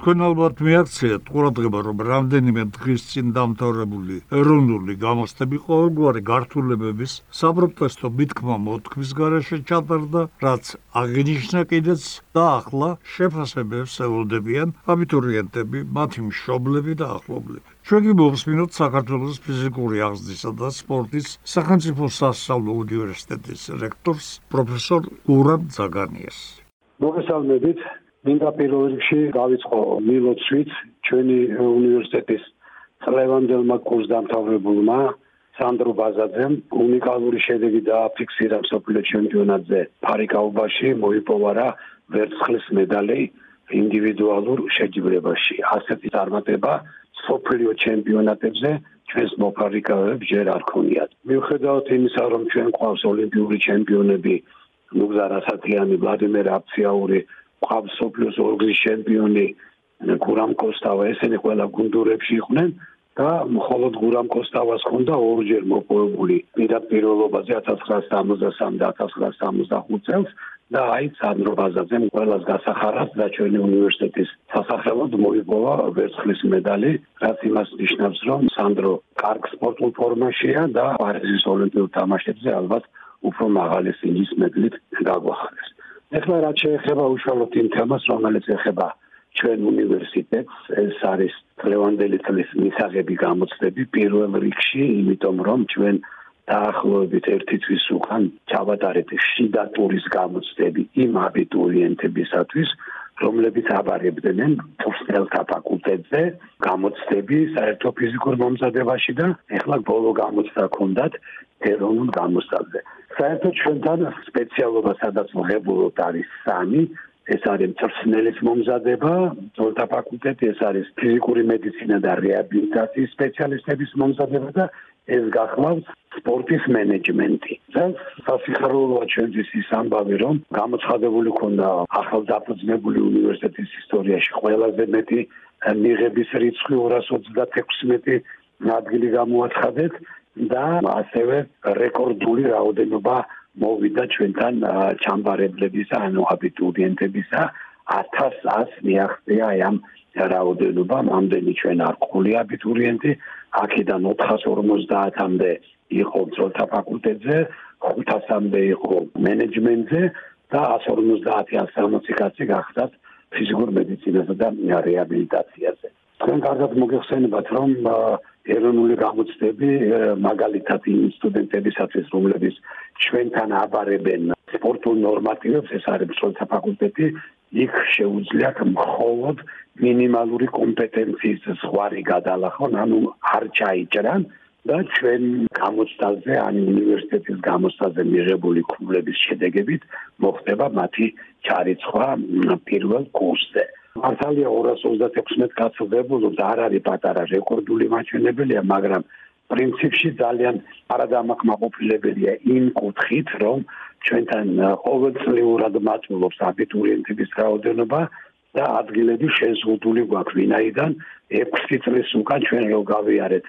თქვენ ალბათ მიაქციეთ ყურადღება, რომ რამდენიმე დღის წინ დამთავრებული ეროვნული გამოცდები ყოველგვარი გართულებების საპროტესტო მითქმა მოთქმის გარეშე ჩატარდა, რაც აღინიშნა კიდეც და ახლა შეფასებებს ელოდებიან აბიტურიენტები, მათი მშობლები და ახლობლები. ჩვენ კი მოვსმინოთ საქართველოს ფიზიკური აღზრდისა და სპორტის სახელმწიფო სასწავლო უნივერსიტეტის რექტორს პროფესორ გურამ ზაგანიას. მოგესალმებით. მინდა პირველ რიგში დავიწყო მილოცვით ჩვენი უნივერსიტეტის წლევანდელმა კურსდამთავრებულმა სანდრო ბაზაძემ. უნიკალური შედეგი დააფიქსირა მსოფლიო ჩემპიონატზე ფარიკაუბაში მოიპოვა რა ვერცხლის მედალი ინდივიდუალურ შეჯიბრებაში. ასეთი წარმატება მსოფლიო ჩემპიონატებზე ჩვენს მოფარიკავებს ჯერ არ ქონიათ. მიუხედავად იმისა რომ ჩვენ ყავს ოლიმპიური ჩემპიონები ნუგზარ ასათიანი ვლადიმერ აფციაური ყავს სოფლიოს ორგზის ჩემპიონი გურამ კოსტავა ესენი ყველა გუნდურებში იყვნენ და მხოლოდ გურამ კოსტავას ჰქონდა ორჯერ მოპოვებული პირდაპირობაზე 1963 და 1965 წელს და აი სანდრო ბაზაძემ ყველას გასახარას და ჩვენი უნივერსიტეტის სასახელოდ მოიპოვა ვერცხლის მედალი, რაც იმას ნიშნავს, რომ სანდრო კარგ სპორტულ ფორმაშია და პარიზის ოლიმპიურ თამაშებზე ალბათ უფრო მაღალი სინის მედლით გაგვახარეს. ეხლა რაც შეეხება უშუალოდ იმ თემას, რომელიც ეხება ჩვენ უნივერსიტეტს, ეს არის ლევანდელი წლის მისაღები გამოცდები პირველ რიგში, იმიტომ რომ ჩვენ დაახლოებით ერთი თვის უკან ჩავატარეთ შიდა ტურის გამოცდები იმ აბიტურიენტებისათვის, რომლებიც აბარებდნენ ფუსტელთა ფაკულტეტზე გამოცდები საერთო ფიზიკურ მომზადებაში და ეხლა ბოლო გამოცდა ჰქონდათ ეროვნულ გამოცდაზე. საერთოდ ჩვენთან სპეციალობა სადაც მოღებულობ არის სამი ეს არის წვრთნელის მომზადება, ძოლთა ფაკულტეტი, ეს არის ფიზიკური მედიცინა და რეაბილიტაციის სპეციალისტების მომზადება და ეს გახლავს სპორტის მენეჯმენტი. ძალიან სასიხარულოა ჩვენთვის ის ამბავი, რომ გამოცხადებული ქონდა ახალდაფუძნებული უნივერსიტეტის ისტორიაში ყველაზე მეტი მიღების რიცხვი 236 ადგილი გამოაცხადეთ და ასევე რეკორდული რაოდენობა მოვიდა ჩვენთან ჩამბარებლებისა, ანუ აბიტურიენტებისა 1100 მიაღწია ამ რაოდენობა, ამდენი ჩვენ არ ყოლი აბიტურიენტი, აქედან 450-მდე იყო ძროთა ფაკულტეტზე, 500-მდე იყო მენეჯმენტზე და 150-60 კაცი გახდათ ფიზიკურ მედიცინასა და რეაბილიტაციაზე. თქვენ კარგად მოგეხსენებათ, რომ ეროვნული გამოცდები მაგალითად იმ სტუდენტებისათვის რომლებიც ჩვენთან აბარებენ სპორტულ ნორმატივებს ეს არის მსხვერპლთა ფაკულტეტი იქ შეუძლიათ მხოლოდ მინიმალური კომპეტენციის ზღვარი გადალახონ ანუ არ ჩაიჭრან და ჩვენ გამოცდაზე ან უნივერსიტეტის გამოცდაზე მიღებული ქულების შედეგებით მოხდება მათი ჩარიცხვა პირველ კურსზე მართალია 236 კაცო ვებულობს არ არის პატარა რეკორდული მაჩვენებელია მაგრამ პრინციპში ძალიან არადამაკმაყოფილებელია იმ კუთხით რომ ჩვენთან ყოველწლიურად მატულობს აბიტურიენტების რაოდენობა და ადგილები შეზღუდული გვაქვს. ვინაიდან 6 წლის უკან ჩვენ რო გავიარეთ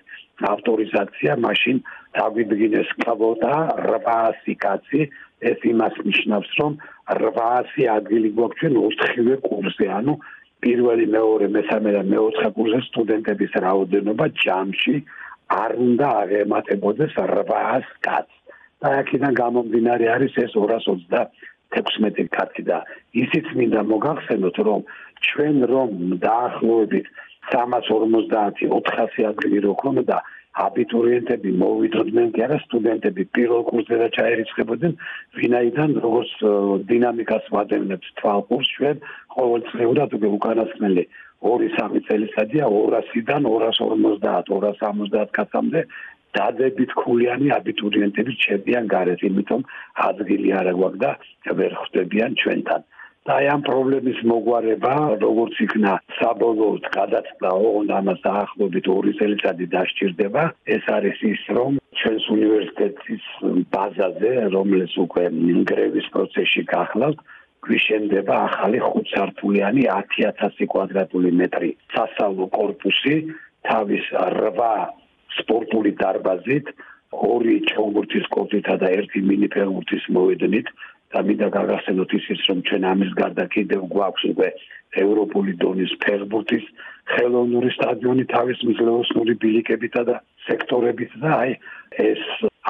ავტორიზაცია მაშინ დაგვიდგინეს კვოტა 800 კაცი. ეს იმას ნიშნავს რომ 800 ადგილი გვაქვს ჩვენ 4-ვე კურსზე, ანუ პირველი, მეორე, მესამე და მეოთხე კურსზე სტუდენტების რაოდენობა ჯამში არ უნდა აღემატებოდეს 800 კაცს. და აქედან გამომდინარე არის ეს 236 კაცი და ისიც მინდა მოგახსენოთ, რომ ჩვენ რომ დაახლოებით 350 400 ადგილი რო ქონდა აბიტურიენტები მოვიდოდნენ კი არა სტუდენტები პირველ კურსზე და ჩაერიცხებოდნენ ვინაიდან როგორც დინამიკას ვადევნებთ თვალყურს ჩვენ ყოველწლიურად უკანასკნელი 2-3 წელიწადია 200-დან 250 270 კაცამდე დადებით ქულიანი აბიტურიენტები ჩებიან გარეთ იმიტომ ადგილი არ აგვაქვს და ვერ ხვდებიან ჩვენთან და აი ამ პრობლემის მოგვარება როგორც იქნა საბოლოოდ გადაწყდა ოღონდ ამას დაახლოებით 2 წელიწადი დასჭირდება. ეს არის ის რომ ჩვენს უნივერსიტეტის ბაზაზე რომელიც უკვე ნგრევის პროცესში გახლავთ გვიშენდება ახალი 5 სართულიანი 10000 კვადრატული მეტრი სასწავლო корпуსი თავის 8 სპორტული დარბაზით ორი ჩოგურთის კოჭითა და ერთი მინიფერმურთის მოედნით და მინდა გაგახსენოთ ისიც რომ ჩვენ ამის გარდა კიდევ გვაქვს უკვე ევროპული დონის ფეხბურთის ხელოვნური სტადიონი თავის მსგავსური ბილიკებითა და სექტორებით და აი ეს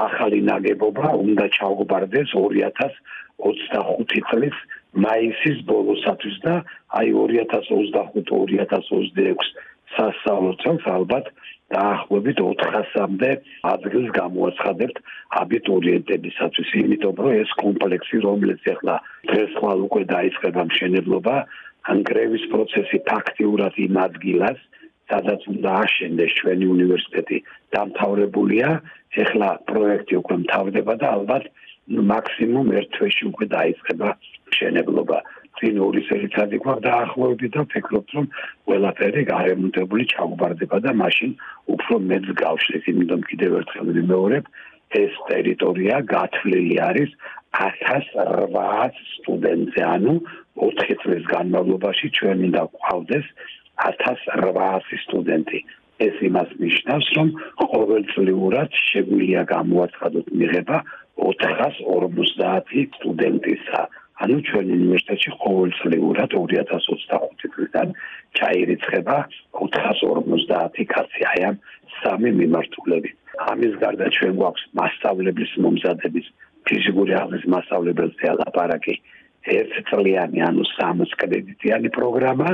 ახალი ნაგებობა უნდა ჩაუღბარდეს 2025 წლის მაისის ბოლოსთვის და აი 2025-2026 სასწავლო წელს ალბათ დაახლოებით 400-მდე ადგილს გამოაცხადებთ აბიტურიენტებისათვის, იმიტომ რომ ეს კომპლექსი, რომელიც ახლა დღეს ხვალ უკვე დაიწყება მშენებლობა, ან გრევის პროცესი ფაქტიურად იმ ადგილას, სადაც უნდა აშენდეს ჩვენი უნივერსიტეტი, დამთავრებულია, ახლა პროექტი უკვე მთავრდება და ალბათ მაქსიმუმ ერთ თვეში უკვე დაიწყება მშენებლობა. წინ ორი წელიწადი გვაქვს დაახლოებით და ვფიქრობ რომ ყველაფერი გარემონტებული ჩაგვარდება და მაშინ უფრო მეც გავშლის იმიტომ კიდევ ერთხელ ვიმეორებ ეს ტერიტორია გათვლილი არის 1800 სტუდენტზე ანუ 4 წლის განმავლობაში ჩვენ მინდა ყავდეს 1800 სტუდენტი. ეს იმას ნიშნავს რომ ყოველწლიურად შეგვიძლია გამოაცხადოთ მიღება 450 სტუდენტისა ანუ ჩვენ უნივერსიტეტში ყოველწლიურად 2025 წლიდან ჩაირიცხება 450 კაცი აი ამ სამი მიმართულებით. ამის გარდა ჩვენ გვაქვს მასშტაბების მომზადების ფიზიკური აღზრდის მასშტაბებზე ალაპარაკი ერთ წლიანი ანუ 60 კრედიტიანი პროგრამა,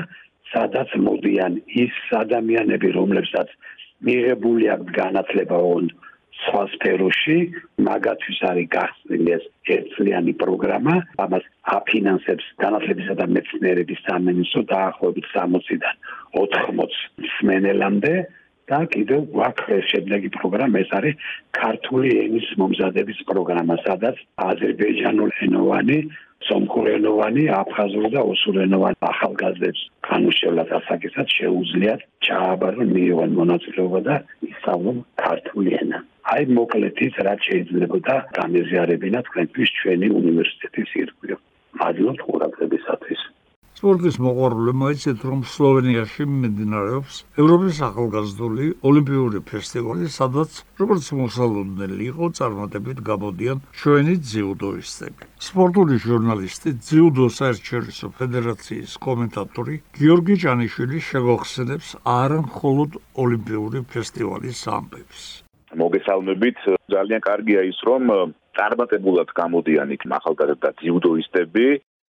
სადაც მოდიან ის ადამიანები, რომლებსაც მიღებული აქვს განათლება ოღონდ სხვა სფეროში, მაგათთვის არის გახსნილი ეს ერთწლიანი პროგრამა, ამას აფინანსებს განათლებისა და მეცნიერების სამინისტრო დაახლოებით 60-დან 80 სმენელამდე და კიდევ გვაქვს შემდეგი პროგრამა, ეს არის ქართული ენის მომზადების პროგრამა, სადაც აზერბაიჯანული ენოვანი სომხურენოვანი, აფხაზური და ოსურენოვანი ახალგაზრდებს განუშევლად ასაკისად შეუძლიათ ჩააბარონ მიიღონ მონაწილეობა და ისწავლონ ქართული ენა. აი მოკლედ ის რაც შეიძლება და გამეზიარებინა თქვენთვის ჩვენი უნივერსიტეტის ირგვლივ. მადლობთ ყურადღებისათვის. სპორტის მოყვარულებმა იცით რომ სლოვენიაში მიმდინარეობს ევროპის ახალგაზრდული ოლიმპიური ფესტივალი, სადაც როგორც მოსალოდნელი იყო წარმატებით გამოდიან ჩვენი ძიუდოისტები. სპორტული ჟურნალისტი, ძიუდო საერთაშორისო ფედერაციის კომენტატორი გიორგი ჭანიშვილი შეგახსენებს არა მხოლოდ ოლიმპიური ფესტივალის ამბებს. მოგესალმებით, ძალიან კარგია ის რომ წარმატებულად გამოდიან იქ ახალგაზრდა ძიუდოისტები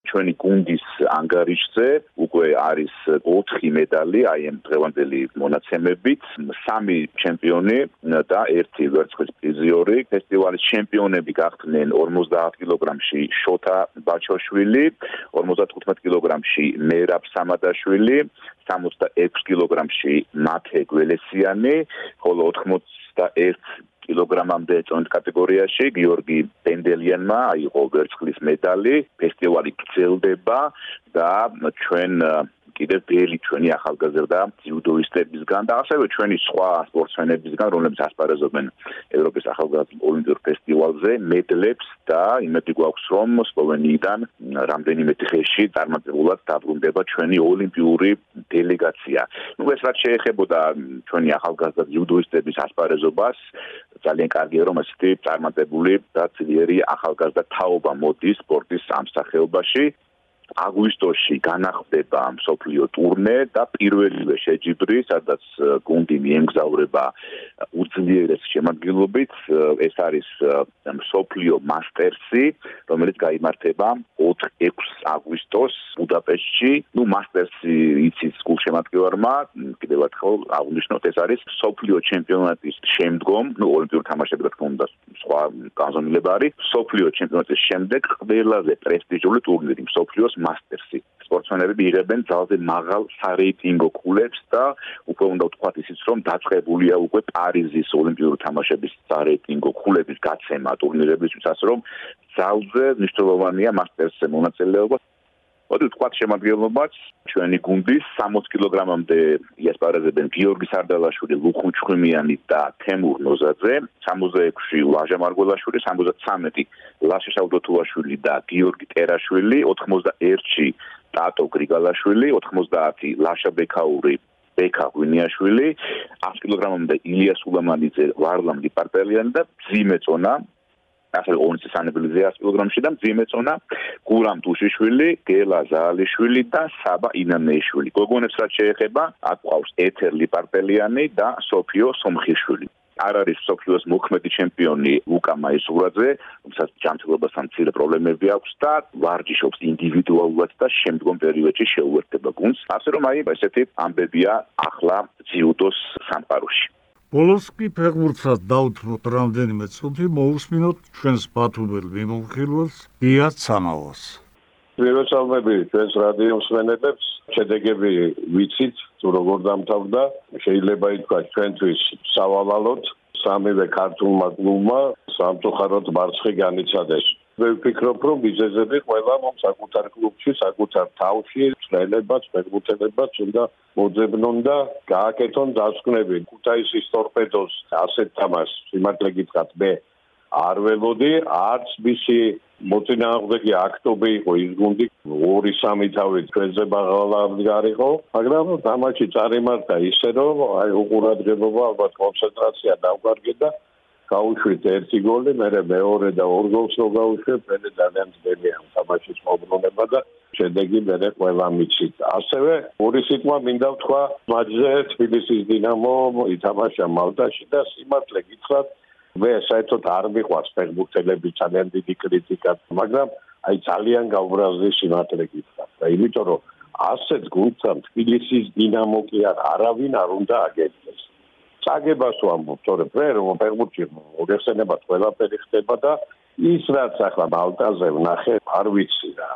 ჩვენი გუნდის ანგარიშზე უკვე არის 4 მედალი აი ამ დღევანდელი მონაცემებით, სამი ჩემპიონი და ერთი ვერცხლის პრიზიორი. ფესტივალის ჩემპიონები გახდნენ 50 კილოგრამში შოთა ბაჩოშვილი, 55 კილოგრამში მერაბ სამადაშვილი, 66 კილოგრამში მათე გველესიანი, ხოლო 81 კილოგრამამდე წონით კატეგorიაში გიორგი პენდელიანმა აიღო ვერცხლის მედალი. ფესტივალი გრძელდება და ჩვენ კიდევ ბელი ჩვენი ახალგაზრდა ჯუდოისტებისგან და ასევე ჩვენი სხვა სპორტსმენებისგან, რომლებიც ასპარეზობენ ევროპის ახალგაზრდა ოლიმპიურ ფესტივალზე, მედლებს და იმედი გვაქვს, რომ სლოვენიიდან რამდენიმე დღეში წარმატებულად დაბრუნდება ჩვენი ოლიმპიური დელეგაცია. ნუ ეს რაც შეეხებოდა ჩვენი ახალგაზრდა ჯუდოისტების ასპარეზობას, ძალიან კარგია რომ ესეთი წარმატებული და ძლიერი ახალგაზრდა თაობა მოდის სპორტის ამ სახეობაში. აგვისტოში განახდება სოფლიო ტურნე და პირველივე შეჯიბრი, სადაც გუნდი მიემგზავრება უძლიერეს შემადგენლობით, ეს არის სოფლიო მასტერსი, რომელიც გამართება 4-6 აგვისტოს ბუდაპეშტში. ნუ მასტერსი იცის გულშემატკივარმა, კიდევ ერთხელ აღვნიშნოთ, ეს არის სოფლიო ჩემპიონატის შემდგომ, ნუ ოლიმპიურ თამაშებზე თქო უნდა სხვა განზომილება არის, სოფლიო ჩემპიონატის შემდეგ ყველაზე პრესტიჟული ტურნირი სოფლიოს მასტერსი. სპორტსმენები იღებენ ძალზე მაღალ სარეიტინგო ქულებს და უკვე უნდა ვთქვათ ისიც რომ დაწყებულია უკვე პარიზის ოლიმპიური თამაშების სარეიტინგო ქულების გაცემა ტურნირებისთვის ასე რომ ძალზე მნიშვნელოვანია მასტერსზე მონაწილეობა მოდი ვთქვათ შემადგენლობაც ჩვენი გუნდის 60 კილოგრამამდე იასპარეზებენ გიორგი სარდალაშვილი, ლუხუ ჩხუმიანი და თემურ ნოზაძე, 66-ში ლაჟა მარგველაშვილი, 73-ი ლაშა შავდოთულაშვილი და გიორგი ტერაშვილი, 91-ში ტატო გრიგალაშვილი, 90-ი ლაშა ბექაური ბექა ღვინიაშვილი 100 კილოგრამამდე ილიას ულამანიძე ვარლამ დიპარტელიანი და ძიმეწონა სანებელზე 100 კილოგრამში და მძიმე წონა გურამ თუშიშვილი, გელა ზაალიშვილი და საბა ინანეიშვილი. გოგონებს რაც შეეხება, აქ ყავს ეთერ ლიპარტელიანი და სოფიო სომხიშვილი. არ არის სოფიოს მოქმედი ჩემპიონი ლუკა მაისურაძე, თუმცა ჯანმრთელობასთან მცირე პრობლემები აქვს და ვარჯიშობს ინდივიდუალურად და შემდგომ პერიოდში შეუერთდება გუნდს. ასე რომ აი ესეთი ამბებია ახლა ძიუდოს სამყაროში. ბოლოს კი ფეხბურთსაც დაუთმოთ რამდენიმე წუთი მოусმინოთ ჩვენს ბათუმელ მიმოხილველს გია ცანავას. ვიროცალმები ჩვენს რადიო მსმენელებს შედეგები ვიცით თუ როგორ დამთავრდა. შეიძლება ითქვა ჩვენთვის სავალალოდ სამივე ქართულმა კლუბმა სამწუხაროდ მარცხი განიცადეს მე ვფიქრობ რომ ბიზნესები ყველა მომ საკუთარ კლუბში საკუთარ თავში წელებაც ფეხბურთელებაც უნდა მოძებნონ და გააკეთონ დასკვნები. ქუთაისის ტორპედოს ასეთ თამაშს სიმართლე გითხრათ მე არ ველოდი არც მისი მოწინააღმდეგე აქტობი იყო ის გუნდი 2-3 თავით ჩვენზე ბაღალარდგარიყო მაგრამ თამაში წარიმართა ისე რომ აი უყურადღებობა ალბათ კონცენტრაცია დავგარგე და გაუშვით ერთი გოლი მე მეორე და ორ გოლს რო გაუშვებ მე ძალიან ძნელია თამაშის მობრუნება და შედეგი მე ყველა მიცით ასევე ორი სიტყვა მინდა ვთქვა მაჯზე თბილისის დინამო ითამაშა მალტაში და სიმართლე გითხრათ მე საერთოდ არ მიყვარს ფეხბურთელები ძალიან დიდი კრიტიკა, მაგრამ აი ძალიან გაუბრაზდი სიმართლე გითხრა. და იმიტომ რომ ასეთ გუნდთან თბილისის დინამო კი არ არავინ არ უნდა აგებდეს. წაგებას ვამბობ, თორე მე რომ ფეხბურთში მოიხსენება ყველაფერი ხდება და ის რაც ახლა ბალტაზე ვნახე, არ ვიცი რა.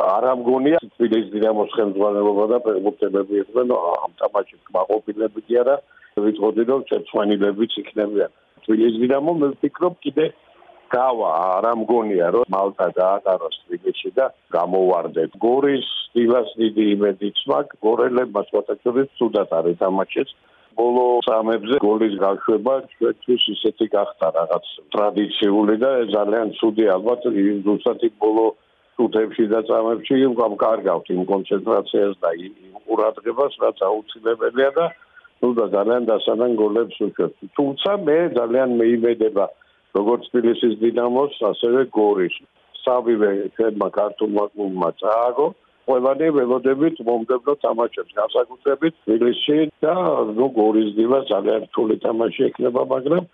არ ამგონია თბილისის დინამოს ხელმძღვანელობა და ფეხბურთელები იყვნენ ამ თამაშის კმაყოფილები კი არა. ვიცოდი რომ წეცვანილებიც იქნებიან. თბილისის დინამო მე ვფიქრობ კიდე გავა არ ამგონია რომ მალტა გაატაროს თბილისში და გამოვარდეთ გორის დილას დიდი იმედიც მაქვს გორელებმა სპორტაკების სუდად არის თამაშიც ბოლო სამებზე გოლის გაშვება ჩვენთვის ისეთი გახდა რაღაც ტრადიციული და ძალიან ცუდი ალბათ ზუსტად იმ ბოლო წუთებში და წამებში გავკარგავთ იმ კონცენტრაციას და იმ ყურადღებას რაც აუცილებელია და ну და ძალიან დასანან გოლებს უშვებთ. თუმცა მე ძალიან მეიმედება როგორც თბილისის დინამოს, ასევე გორის. სამივე ჩვენმა ქართულმა კლუბმა წააგო ყველანი ველოდებით მომდებნო თამაშებს განსაკუთრებით თბილისში და ну გორის დილა ძალიან რთული თამაში ექნება, მაგრამ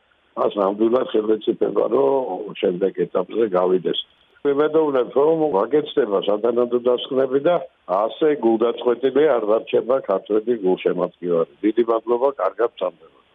ას ნამდვილად ხელეწიფება რომ შემდეგ ეტაპზე გავიდეს. მებედოვნებ რომ ვაგეცდება სათანადო დასკვნები და ასე გულდაწყვეტილი არ დარჩება ქართველი გულშემატკივარი. დიდი მადლობა, კარგად წამდება.